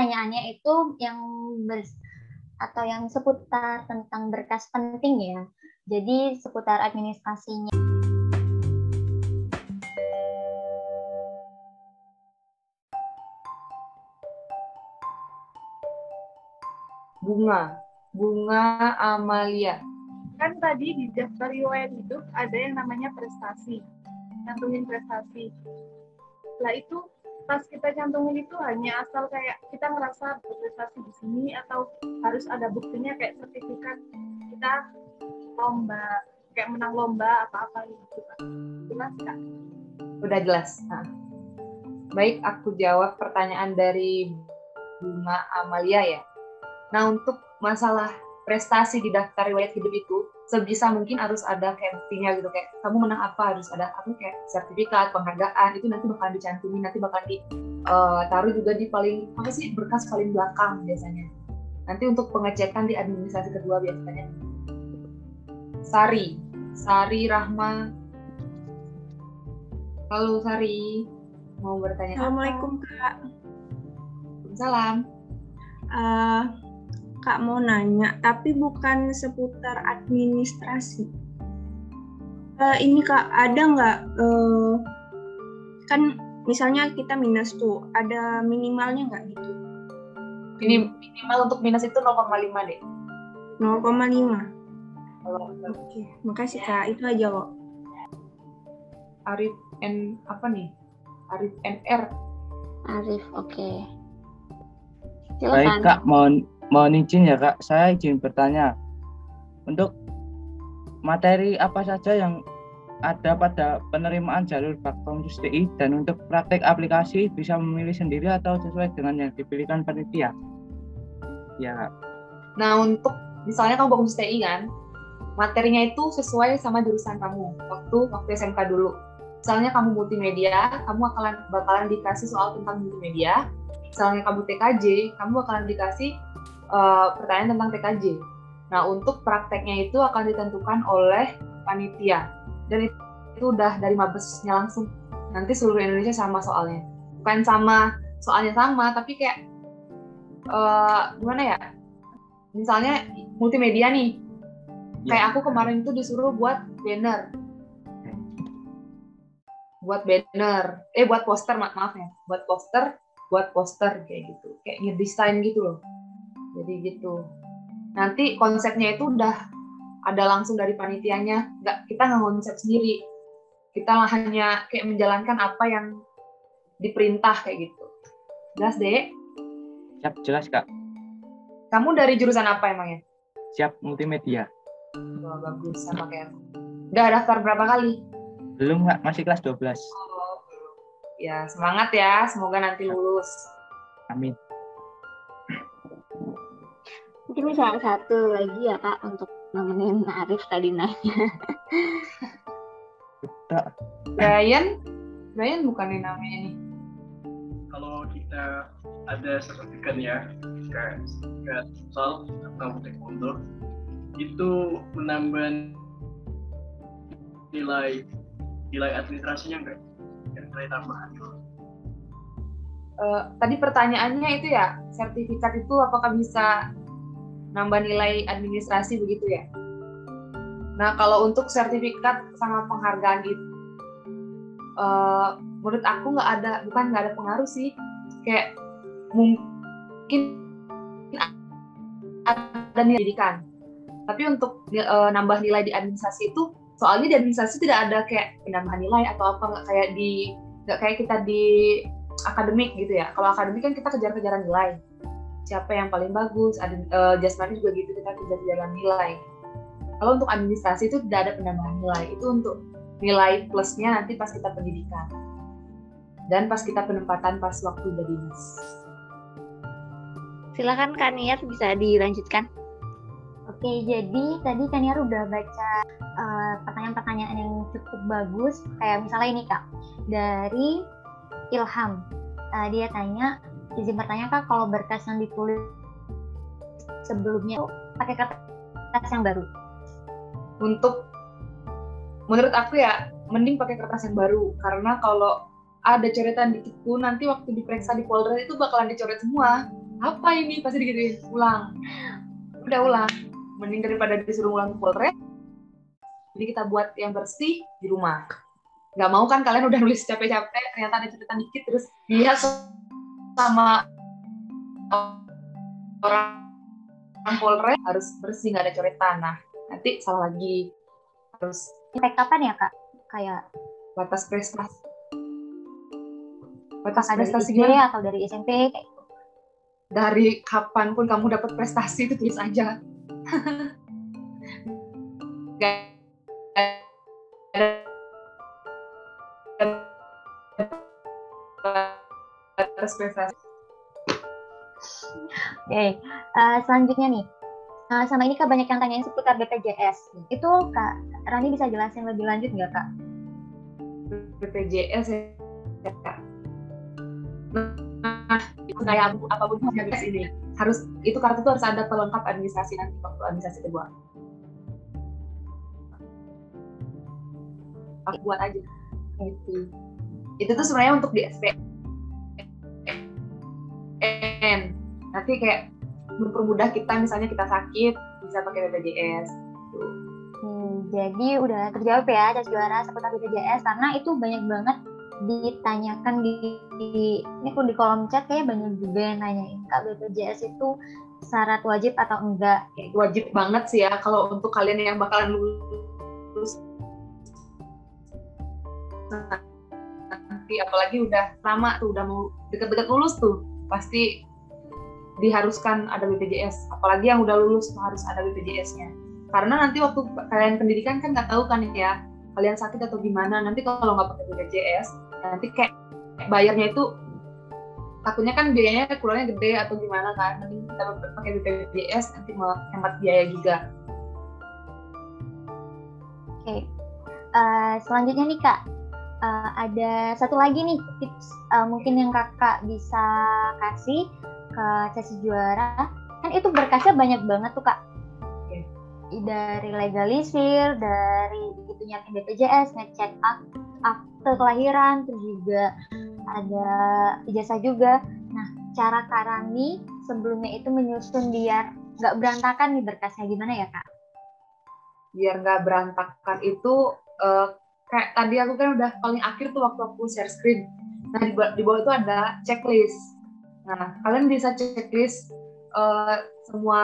pertanyaannya itu yang ber, atau yang seputar tentang berkas penting ya. Jadi seputar administrasinya. Bunga, Bunga Amalia. Kan tadi di daftar riwayat hidup ada yang namanya prestasi. Cantumin prestasi. Lah itu pas kita cantumin itu hanya asal kayak kita ngerasa berprestasi di sini atau harus ada buktinya kayak sertifikat kita lomba kayak menang lomba apa-apa gitu kan jelas kak? Udah jelas. Nah. baik aku jawab pertanyaan dari Bunga Amalia ya. Nah untuk masalah prestasi di daftar riwayat hidup itu sebisa mungkin harus ada kayak buktinya gitu kayak kamu menang apa harus ada aku kayak sertifikat penghargaan itu nanti bakal dicantumin nanti bakal di uh, taruh juga di paling apa sih berkas paling belakang biasanya. Nanti untuk pengecekan di administrasi kedua biasanya. Sari. Sari Rahma. Halo Sari. Mau bertanya Assalamualaikum apa? kak. Salam uh, Kak mau nanya, tapi bukan seputar administrasi. Uh, ini Kak, ada nggak, uh, kan misalnya kita minus tuh, ada minimalnya nggak gitu? Ini minimal untuk minus itu 0,5 deh. 0,5. Oke, okay. makasih Kak, itu aja kok. Arif N apa nih? Arif NR. Arif, oke. Okay. Baik Kak, mohon Mohon izin ya Kak, saya izin bertanya. Untuk materi apa saja yang ada pada penerimaan jalur Bakkom TI dan untuk praktek aplikasi bisa memilih sendiri atau sesuai dengan yang dipilihkan panitia? Ya Kak. Nah untuk misalnya kamu Bakkom TI kan, materinya itu sesuai sama jurusan kamu waktu waktu SMK dulu. Misalnya kamu multimedia, kamu akan bakalan dikasih soal tentang multimedia. Misalnya kamu TKJ, kamu bakalan dikasih uh, pertanyaan tentang TKJ. Nah, untuk prakteknya itu akan ditentukan oleh panitia. Dan itu, udah dari mabesnya langsung. Nanti seluruh Indonesia sama soalnya. Bukan sama soalnya sama, tapi kayak uh, gimana ya? Misalnya multimedia nih. Ya. Kayak aku kemarin itu disuruh buat banner. Buat banner, eh buat poster, ma maaf ya. Buat poster, buat poster kayak gitu. Kayak ngedesain gitu loh. Jadi gitu. Nanti konsepnya itu udah ada langsung dari panitianya. Nggak kita nggak konsep sendiri. Kita hanya kayak menjalankan apa yang diperintah kayak gitu. Jelas deh siap jelas kak. Kamu dari jurusan apa emangnya siap multimedia. Oh, bagus sama kayak udah daftar berapa kali? Belum nggak masih kelas 12 oh, ya semangat ya semoga nanti lulus amin Mungkin bisa satu lagi ya Kak untuk nemenin Arif tadi nanya. Brian, Brian bukan yang namanya nih. Kalau kita ada sertifikat ya, kayak sertifikat atau taekwondo, itu menambah nilai nilai administrasinya enggak? Nilai tambahan. Uh, tadi pertanyaannya itu ya, sertifikat itu apakah bisa nambah nilai administrasi begitu ya. Nah kalau untuk sertifikat sama penghargaan itu, uh, menurut aku nggak ada, bukan nggak ada pengaruh sih, kayak mungkin ada nilai pendidikan. Tapi untuk uh, nambah nilai di administrasi itu, soalnya di administrasi tidak ada kayak penambahan nilai atau apa nggak kayak di nggak kayak kita di akademik gitu ya. Kalau akademik kan kita kejar-kejaran nilai. Siapa yang paling bagus ada uh, jasmani juga gitu kita kejar jalan nilai. Kalau untuk administrasi itu tidak ada penambahan nilai. Itu untuk nilai plusnya nanti pas kita pendidikan. Dan pas kita penempatan pas waktu udah dinas silakan Kaniar bisa dilanjutkan Oke, jadi tadi Kaniar udah baca uh, pertanyaan-pertanyaan yang cukup bagus. Kayak misalnya ini Kak, dari Ilham. Uh, dia tanya, izin bertanya kak kalau berkas yang ditulis sebelumnya pakai kertas yang baru. Untuk menurut aku ya mending pakai kertas yang baru. Karena kalau ada coretan di pun nanti waktu diperiksa di polder itu bakalan dicoret semua. Apa ini? Pasti digituin ulang. Udah ulang mending daripada disuruh ulang polres jadi kita buat yang bersih di rumah. Nggak mau kan kalian udah nulis capek-capek ternyata ada catatan dikit terus dilihat sama orang polres harus bersih nggak ada coret tanah nanti salah lagi. Harus Sampai kapan ya kak? Kayak batas prestasi. Batas apakah dari prestasi SD gimana? atau dari SMP kayak dari kapan pun kamu dapat prestasi itu tulis aja Gak ada batas prestasi Oke, eh, selanjutnya nih. Eh, sama ini kak banyak yang tanyain seputar BPJS. Itu kak Rani bisa jelasin lebih lanjut nggak kak? BPJS ya Kak. Nah, abu- apa pun BPJS ini harus itu kartu itu harus ada pelengkap administrasi nanti waktu administrasi kedua. Aku buat aja itu. Itu tuh sebenarnya untuk di SPN. Nanti kayak mempermudah kita misalnya kita sakit bisa pakai BPJS. Gitu. Hmm, jadi udah terjawab ya tes juara seputar BPJS karena itu banyak banget ditanyakan di, ini di kolom chat kayak banyak juga yang nanyain kak BPJS itu syarat wajib atau enggak. Wajib banget sih ya kalau untuk kalian yang bakalan lulus. Nanti apalagi udah lama tuh udah mau deket-deket lulus tuh pasti diharuskan ada BPJS apalagi yang udah lulus tuh harus ada BPJS-nya karena nanti waktu kalian pendidikan kan nggak tahu kan ya kalian sakit atau gimana. Nanti kalau nggak pakai BPJS nanti kayak bayarnya itu takutnya kan biayanya keluarnya gede atau gimana kan. Nanti kita pakai BPJS nanti mau hemat biaya juga. Oke, Eh, selanjutnya nih kak, eh, ada satu lagi nih tips eh, mungkin yang kakak bisa kasih ke sesi juara. Kan itu berkasnya banyak banget tuh kak. Dari legalisir, dari itu BPJS, ngecek ak- akte kelahiran, terus juga ada ijazah juga. Nah, cara Kak Rani sebelumnya itu menyusun biar nggak berantakan nih berkasnya gimana ya kak? biar nggak berantakan itu eh, kayak tadi aku kan udah paling akhir tuh waktu aku share screen nah di, ba- di bawah itu ada checklist nah kalian bisa checklist eh, semua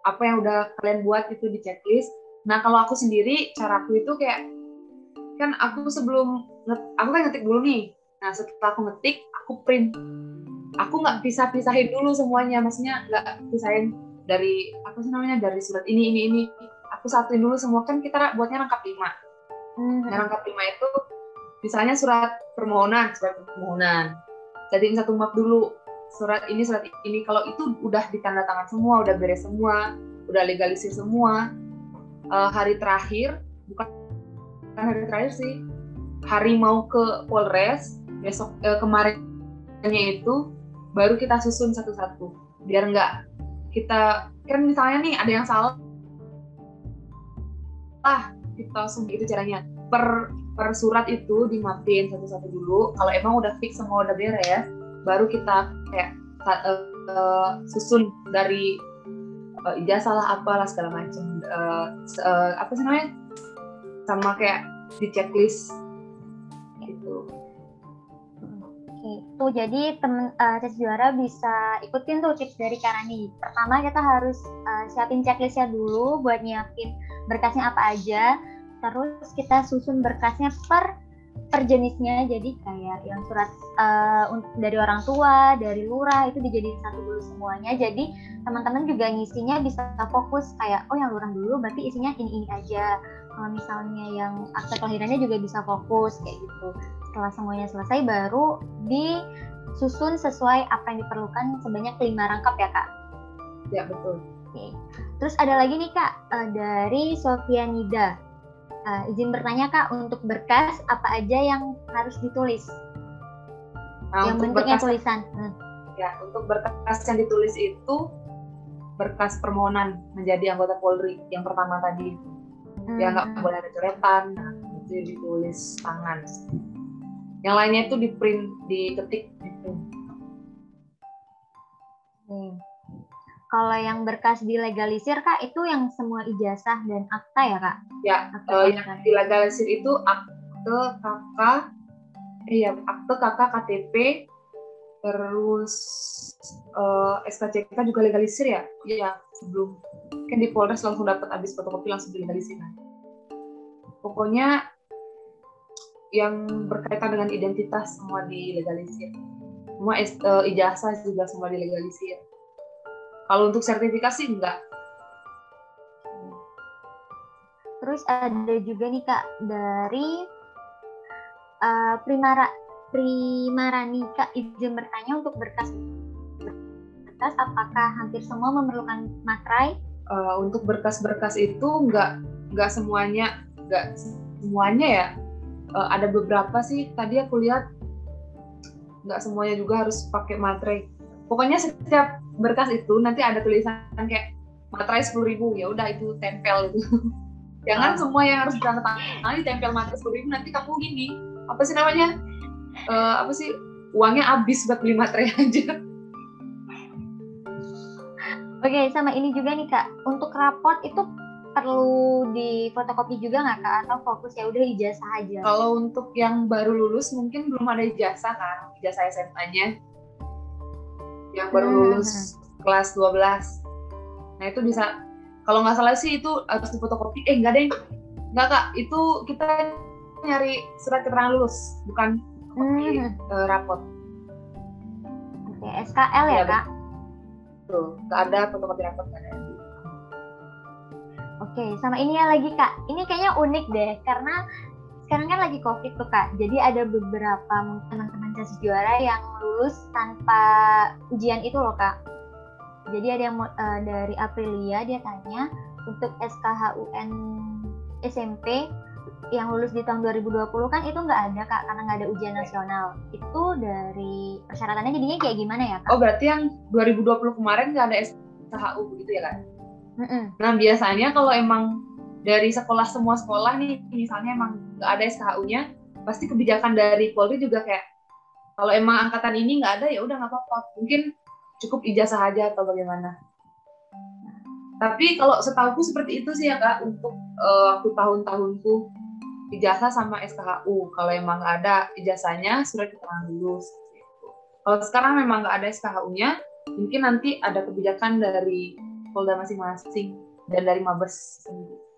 apa yang udah kalian buat itu di checklist nah kalau aku sendiri caraku itu kayak kan aku sebelum aku kan ngetik dulu nih. Nah setelah aku ngetik aku print. Aku nggak bisa pisahin dulu semuanya. Maksudnya nggak pisahin dari apa sih namanya dari surat ini ini ini. Aku satuin dulu semua. Kan kita buatnya lengkap lima. Hmm, nah lengkap lima itu misalnya surat permohonan surat permohonan. Jadiin satu map dulu. Surat ini surat ini. Kalau itu udah ditanda tangan semua udah beres semua udah legalisir semua eh, hari terakhir bukan hari terakhir sih hari mau ke Polres besok eh, kemarinnya itu baru kita susun satu-satu. Biar nggak kita kan misalnya nih ada yang salah ah kita langsung gitu caranya. Per per surat itu dimapin satu-satu dulu kalau emang udah fix semua udah beres baru kita kayak eh, eh, susun dari eh, ijazah lah segala macam se- eh, apa sih namanya? Sama kayak di checklist gitu Oke, tuh jadi temen eh, tes juara bisa ikutin tuh tips dari Karani. Pertama kita harus eh, siapin checklistnya dulu buat nyiapin berkasnya apa aja. Terus kita susun berkasnya per per jenisnya. Jadi kayak yang surat un- dari orang tua, dari lurah itu dijadiin satu dulu semuanya. Jadi teman-teman juga ngisinya bisa fokus kayak oh yang lurah dulu berarti isinya ini ini aja. Kalau misalnya yang akte kelahirannya juga bisa fokus kayak gitu setelah semuanya selesai baru disusun sesuai apa yang diperlukan sebanyak lima rangkap ya kak. ya betul Oke. Terus ada lagi nih kak eh, dari Sofianida. Eh, izin bertanya kak untuk berkas apa aja yang harus ditulis? nah yang bentuknya berkas tulisan. Hmm. ya untuk berkas yang ditulis itu berkas permohonan menjadi anggota Polri yang pertama tadi ya nggak Hmm. boleh ada coretan nah, itu ditulis tangan yang lainnya itu di print diketik di print kalau yang berkas dilegalisir kak itu yang semua ijazah dan akta ya kak? Ya, Akta uh, yang dilegalisir itu akte KK, iya akte KK KTP, terus uh, SKCK juga legalisir ya? Iya, sebelum kan di Polres langsung dapat habis fotokopi langsung dilegalisir. kan. Pokoknya yang berkaitan dengan identitas semua dilegalisir. Semua uh, ijazah juga semua dilegalisir. Kalau untuk sertifikasi enggak. Terus ada juga nih kak dari uh, Primara Primarani kak izin bertanya untuk berkas berkas apakah hampir semua memerlukan materai? uh, untuk berkas-berkas itu nggak nggak semuanya nggak semuanya ya Uh, ada beberapa sih tadi aku lihat nggak semuanya juga harus pakai materai pokoknya setiap berkas itu nanti ada tulisan kayak materai sepuluh ribu ya udah itu tempel itu jangan semua yang harus ditandatangani ditempel materai sepuluh ribu nanti kamu gini apa sih namanya Uh, apa sih uangnya habis buat beli materai aja. Oke sama ini juga nih kak. Untuk raport itu perlu di fotokopi juga nggak kak? Atau fokus ya udah ijazah aja? Kalau untuk yang baru lulus mungkin belum ada ijazah kan, ijazah SMA-nya. Yang baru Hmm. lulus kelas 12. Nah, itu bisa kalau nggak salah sih itu harus difotokopi. Eh, nggak yang nggak Kak, itu kita nyari surat keterangan lulus, bukan fotokopi Hmm. eh, rapot. Oke SKL ya Iya, kak? Tuh, nggak ada fotokopi rapot nggak ada. Oke, sama ini ya lagi kak. Ini kayaknya unik deh karena sekarang kan lagi covid tuh kak. Jadi ada beberapa mungkin teman-teman casis juara yang lulus tanpa ujian itu loh kak. Jadi ada yang eh, dari Aprilia dia tanya untuk SKHUN SMP yang lulus di tahun 2020 kan itu nggak ada kak karena nggak ada ujian nasional. Itu dari persyaratannya jadinya kayak gimana ya kak? Oh, berarti yang 2020 kemarin nggak ada SKHU begitu ya kan? Mm-mm. Nah biasanya kalau emang dari sekolah semua sekolah nih, misalnya emang nggak ada SKHU-nya, pasti kebijakan dari Polri juga kayak kalau emang angkatan ini nggak ada ya udah nggak apa-apa, mungkin cukup ijazah aja atau bagaimana. Tapi kalau setahuku seperti itu sih ya kak untuk eh, waktu tahun-tahunku ijazah sama SKHU. Kalau emang nggak ada ijazahnya surat keterangan lulus. Kalau sekarang memang nggak ada SKHU-nya, mungkin nanti ada kebijakan dari Polda masing-masing dan dari Mabes sendiri.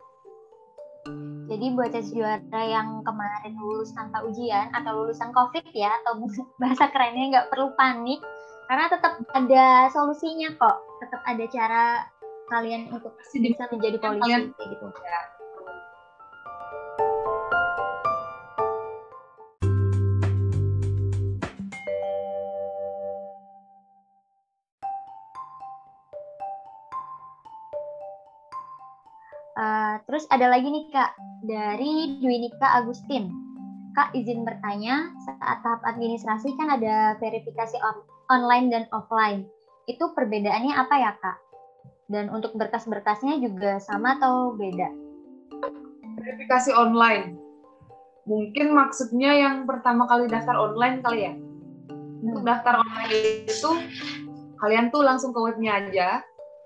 Jadi buat casis juara yang kemarin lulus tanpa ujian atau lulusan COVID ya, atau bahasa kerennya nggak perlu panik, karena tetap ada solusinya kok. Tetap ada cara kalian untuk Pasti bisa menjadi polisi kalian- kayak gitu. Terus ada lagi nih kak dari Dwinika Agustin. Kak izin bertanya saat tahap administrasi kan ada verifikasi on- online dan offline. Itu perbedaannya apa ya kak? Dan untuk berkas-berkasnya juga sama atau beda? verifikasi online. Mungkin maksudnya yang pertama kali daftar online kali ya. Untuk daftar online itu kalian tuh langsung ke webnya aja,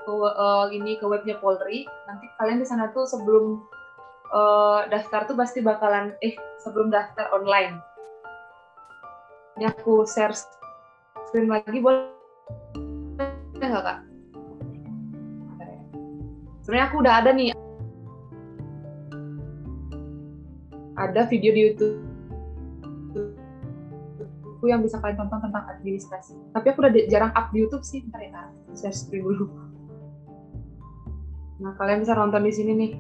ke eh, ini ke webnya Polri. Nanti kalian di sana tuh sebelum eh, daftar tuh pasti bakalan eh sebelum daftar online. Ini aku share screen lagi boleh nggak kak? Sebenarnya aku udah ada nih ada video di YouTube yang bisa kalian tonton tentang administrasi. Tapi aku udah jarang up di YouTube sih, bentar ya. Share screen dulu. Nah, kalian bisa nonton di sini nih.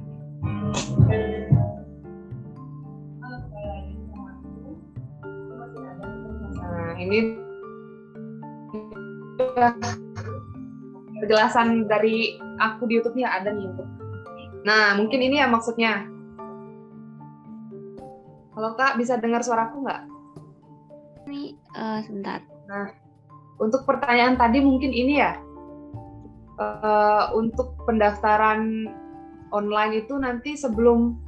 Nah, ini penjelasan dari aku di YouTube-nya ada nih. Nah, mungkin ini ya maksudnya. Kalau Kak bisa dengar suaraku nggak? Eh, sebentar. Untuk pertanyaan tadi mungkin ini ya. Eh, untuk pendaftaran online itu nanti sebelum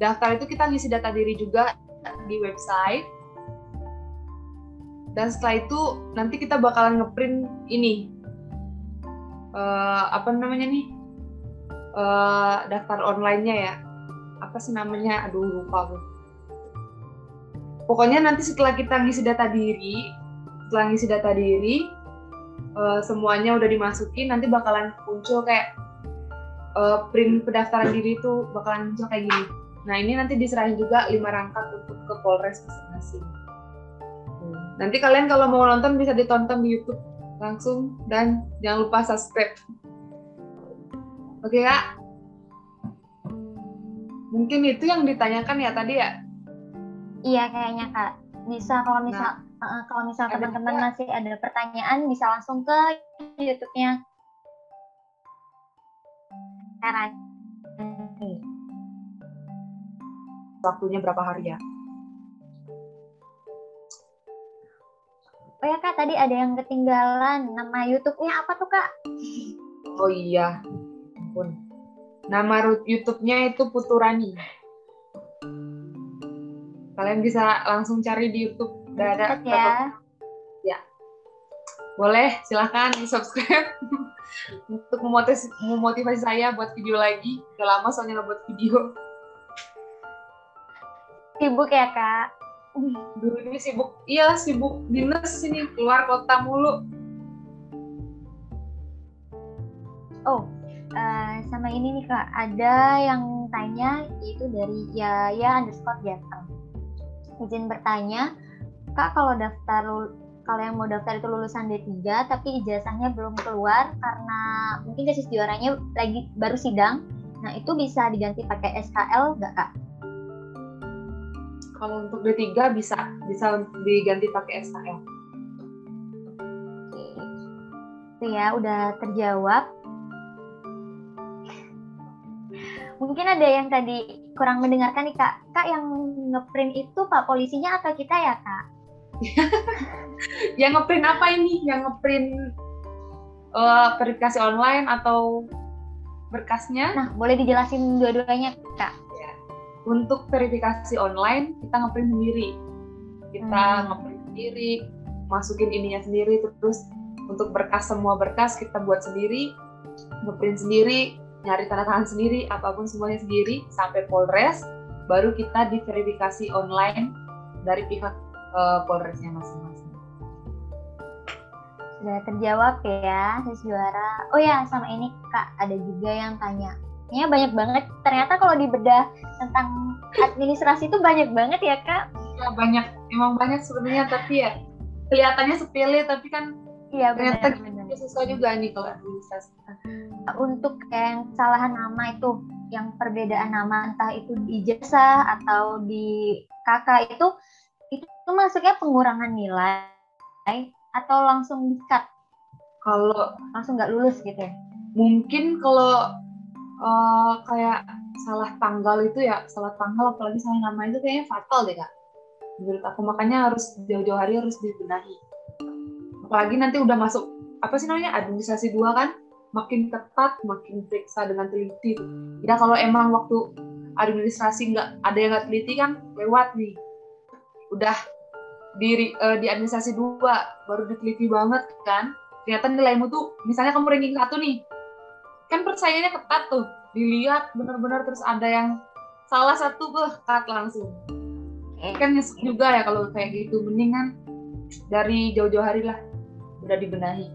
daftar itu kita ngisi data diri juga di website. Dan setelah itu nanti kita bakalan ngeprint ini. Uh, apa namanya nih? Uh, daftar online-nya ya. Apa sih namanya? Aduh lupa aku. Pokoknya nanti setelah kita ngisi data diri setelah ngisi data diri uh, semuanya udah dimasukin nanti bakalan muncul kayak uh, print pendaftaran diri itu bakalan muncul kayak gini. Nah ini nanti diserahin juga lima rangkap untuk ke Polres masing-masing. Nanti kalian kalau mau nonton bisa ditonton di YouTube langsung dan jangan lupa subscribe. Oke kak? Mungkin itu yang ditanyakan ya tadi ya? Iya kayaknya kak. Bisa kalau misal nah, uh, kalau misal teman-teman masih ada pertanyaan bisa langsung ke YouTube-nya. Waktunya berapa hari ya? Oh ya kak, tadi ada yang ketinggalan. Nama YouTube-nya apa tuh kak? Oh iya, ampun. Nama YouTube-nya itu Puturani. Kalian bisa langsung cari di YouTube. Udah ada ya. Ya. Boleh, silahkan di subscribe untuk memotivasi, memotivasi saya buat video lagi. Udah lama soalnya nggak buat video. Sibuk ya kak? Dulu ini sibuk, iya sibuk dinas sini keluar kota mulu. Oh, uh, sama ini nih kak ada yang tanya itu dari Yaya underscore Jateng izin bertanya kak kalau daftar kalau yang mau daftar itu lulusan D3 tapi ijazahnya belum keluar karena mungkin tesis juaranya lagi baru sidang nah itu bisa diganti pakai SKL nggak kak? Kalau untuk D3 bisa bisa diganti pakai SKL. Oke. Itu ya udah terjawab. mungkin ada yang tadi kurang mendengarkan nih kak kak yang ngeprint itu pak polisinya atau kita ya kak yang ngeprint apa ini yang ngeprint uh, verifikasi online atau berkasnya nah boleh dijelasin dua-duanya kak ya. untuk verifikasi online kita ngeprint sendiri kita hmm. ngeprint sendiri masukin ininya sendiri terus untuk berkas semua berkas kita buat sendiri ngeprint sendiri nyari tanda tangan sendiri, apa pun semuanya sendiri sampai Polres, baru kita diverifikasi online dari pihak uh, Polresnya masing-masing. Sudah terjawab ya, sis juara. Oh ya, sama ini Kak, ada juga yang tanya. Ini banyak banget. Ternyata kalau dibedah tentang administrasi itu banyak banget ya Kak. Ya banyak, emang banyak sebenarnya tapi ya kelihatannya sepele tapi kan Iya benar. Ternyata susah juga nih kalau administrasi untuk yang kesalahan nama itu yang perbedaan nama entah itu di jasa atau di kakak itu itu, masuknya pengurangan nilai atau langsung dikat kalau langsung nggak lulus gitu ya mungkin kalau uh, kayak salah tanggal itu ya salah tanggal apalagi salah nama itu kayaknya fatal deh kak menurut aku makanya harus jauh-jauh hari harus dibenahi apalagi nanti udah masuk apa sih namanya administrasi dua kan makin ketat, makin periksa dengan teliti. Ya kalau emang waktu administrasi nggak ada yang nggak teliti kan lewat nih. Udah di uh, di administrasi dua baru diteliti banget kan. Ternyata nilaimu tuh misalnya kamu ranking satu nih, kan persaingannya ketat tuh. Dilihat benar-benar terus ada yang salah satu cut langsung. Kan nyesek juga ya kalau kayak gitu. Mendingan dari jauh-jauh hari lah udah dibenahi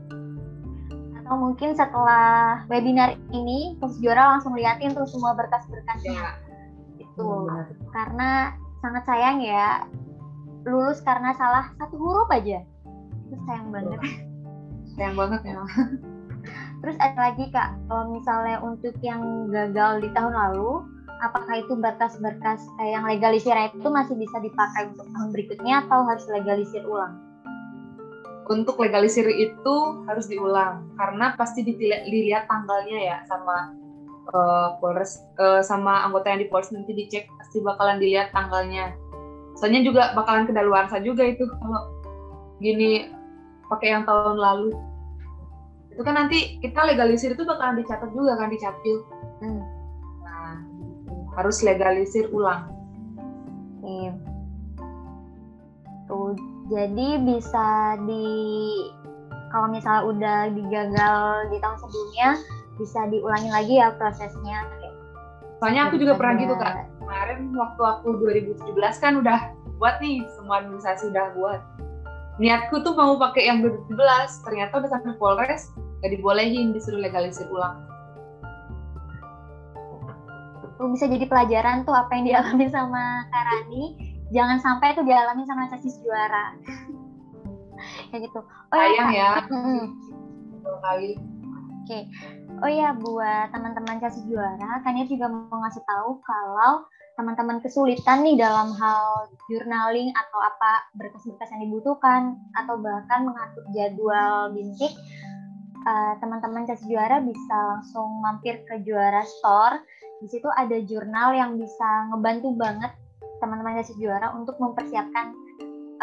atau mungkin setelah webinar ini terus juara langsung liatin tuh semua berkas-berkasnya ya. itu ya, karena sangat sayang ya lulus karena salah satu huruf aja. Itu sayang banget. Sayang banget ya. Terus ada lagi kak. Kalau misalnya untuk yang gagal di tahun lalu apakah itu berkas-berkas yang legalisir itu masih bisa dipakai untuk tahun berikutnya atau harus legalisir ulang? Untuk legalisir itu harus diulang karena pasti dilihat, dilihat tanggalnya ya sama uh, Polres uh, sama anggota yang di Polres nanti dicek pasti bakalan dilihat tanggalnya. Soalnya juga bakalan kedaluarsa juga itu kalau gini pakai yang tahun lalu. Itu kan nanti kita legalisir itu bakalan dicatat juga kan di capil. Hmm. Nah, harus legalisir ulang. Oke. Tuh jadi bisa di kalau misalnya udah digagal di tahun sebelumnya bisa diulangi lagi ya prosesnya soalnya aku juga pernah gitu kak kemarin waktu aku 2017 kan udah buat nih semua administrasi udah buat. Niatku tuh mau pakai yang 2017 ternyata udah sampai Polres gak dibolehin disuruh legalisir ulang. Tuh bisa jadi pelajaran tuh apa yang dialami sama Karani jangan sampai itu dialami sama casis juara. Kayak gitu. Oh sayang ya, ya. Kali. Oke. Okay. oh ya buat teman-teman casis juara kan juga mau ngasih tahu kalau teman-teman kesulitan nih dalam hal journaling atau apa berkas-berkas yang dibutuhkan atau bahkan mengatur jadwal bintik uh, teman-teman casis juara bisa langsung mampir ke juara store. Di situ ada jurnal yang bisa ngebantu banget teman-teman casis juara untuk mempersiapkan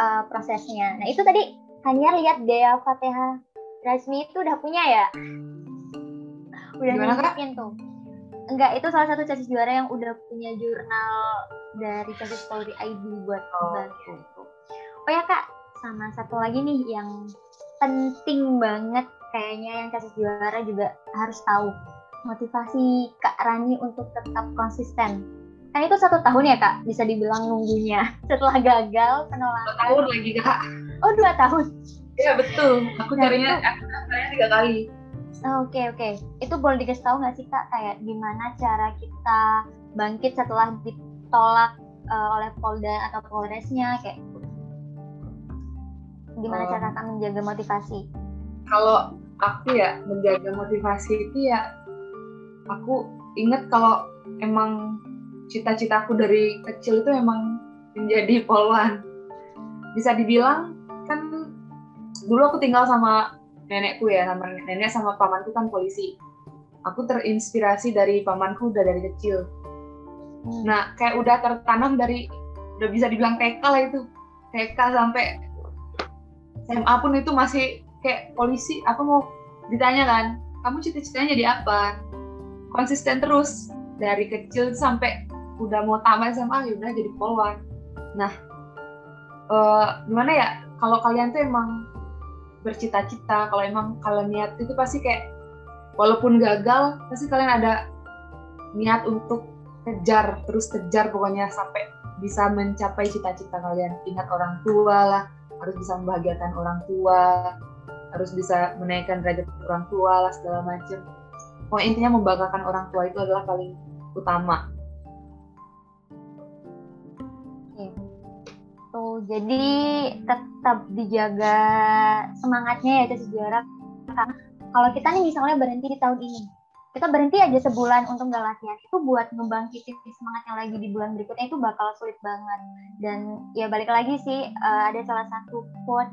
uh, prosesnya. Nah itu tadi hanya lihat deh Fatihah resmi itu udah punya ya? Udah nunjukin tuh enggak itu salah satu casis juara yang udah punya jurnal dari casis Polri ID buat membantu oh. oh ya kak sama satu lagi nih yang penting banget kayaknya yang casis juara juga harus tahu. Motivasi Kak Rani untuk tetap konsisten. Kan itu satu tahun ya kak? Bisa dibilang nunggunya. Setelah gagal penolakan. Dua tahun lagi kak. Oh dua tahun? Iya betul. Aku carinya aku carinya tiga kali Oke okay, oke, okay. itu boleh dikasih tahu nggak sih kak kayak gimana cara kita bangkit setelah ditolak uh, oleh Polda atau Polresnya kayak gimana um, cara kak menjaga motivasi? Kalau aku ya menjaga motivasi itu ya aku inget kalau emang cita-citaku dari kecil itu emang menjadi polwan. Bisa dibilang kan dulu aku tinggal sama nenekku ya sama nenek sama pamanku kan polisi. Aku terinspirasi dari pamanku udah dari kecil. Hmm. nah kayak udah tertanam dari udah bisa dibilang TK lah itu. TK sampai SMA pun itu masih kayak polisi. Aku mau ditanya kan kamu cita-citanya jadi apa? Konsisten terus dari kecil sampai udah mau tamat SMA ya udah jadi polwan. Nah uh, gimana ya? Kalau kalian tuh emang bercita-cita. Kalau emang kalian niat itu pasti kayak walaupun gagal pasti kalian ada niat untuk kejar terus kejar pokoknya sampai bisa mencapai cita-cita kalian. Ingat orang tua lah harus bisa membahagiakan orang tua harus bisa menaikkan derajat orang tua lah segala macam. Pokoknya intinya membanggakan orang tua itu adalah paling utama Jadi tetap dijaga semangatnya ya caci juara. Karena kalau kita nih misalnya berhenti di tahun ini, kita berhenti aja sebulan untuk nggak latihan itu buat ngebangkitin semangat yang lagi di bulan berikutnya itu bakal sulit banget. Dan ya balik lagi sih uh, ada salah satu quote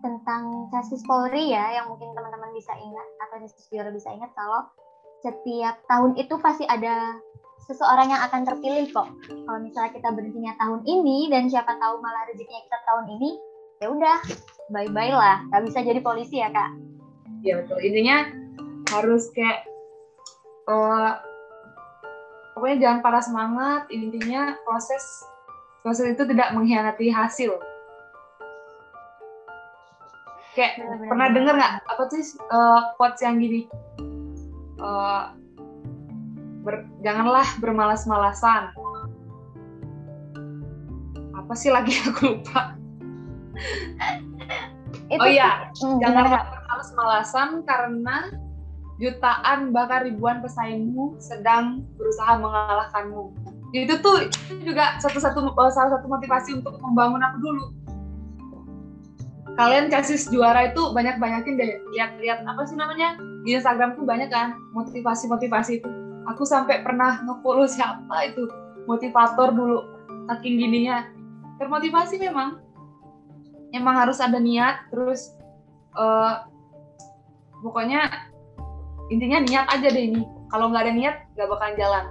tentang Casis Polri ya yang mungkin teman-teman bisa ingat atau Casis Juara bisa ingat kalau setiap tahun itu pasti ada seseorang yang akan terpilih kok. Kalau misalnya kita berhentinya tahun ini dan siapa tahu malah rezekinya kita tahun ini, ya udah, bye bye lah. Gak bisa jadi polisi ya kak? Iya betul. Intinya harus kayak uh, pokoknya jangan parah semangat. Intinya proses proses itu tidak mengkhianati hasil. Kayak bener, pernah denger nggak apa sih uh, quotes yang gini? Uh, ber, janganlah bermalas-malasan. Apa sih lagi aku lupa? oh iya, mm, janganlah bermalas-malasan karena jutaan bahkan ribuan pesaingmu sedang berusaha mengalahkanmu. Itu tuh juga satu-satu salah satu motivasi untuk membangun aku dulu. Kalian kasih juara itu banyak-banyakin deh. Lihat-lihat apa sih namanya di Instagram tuh banyak kan motivasi-motivasi itu aku sampai pernah ngefollow siapa itu motivator dulu saking gininya. Termotivasi memang. Emang harus ada niat terus uh, pokoknya intinya niat aja deh ini. Kalau nggak ada niat nggak bakalan jalan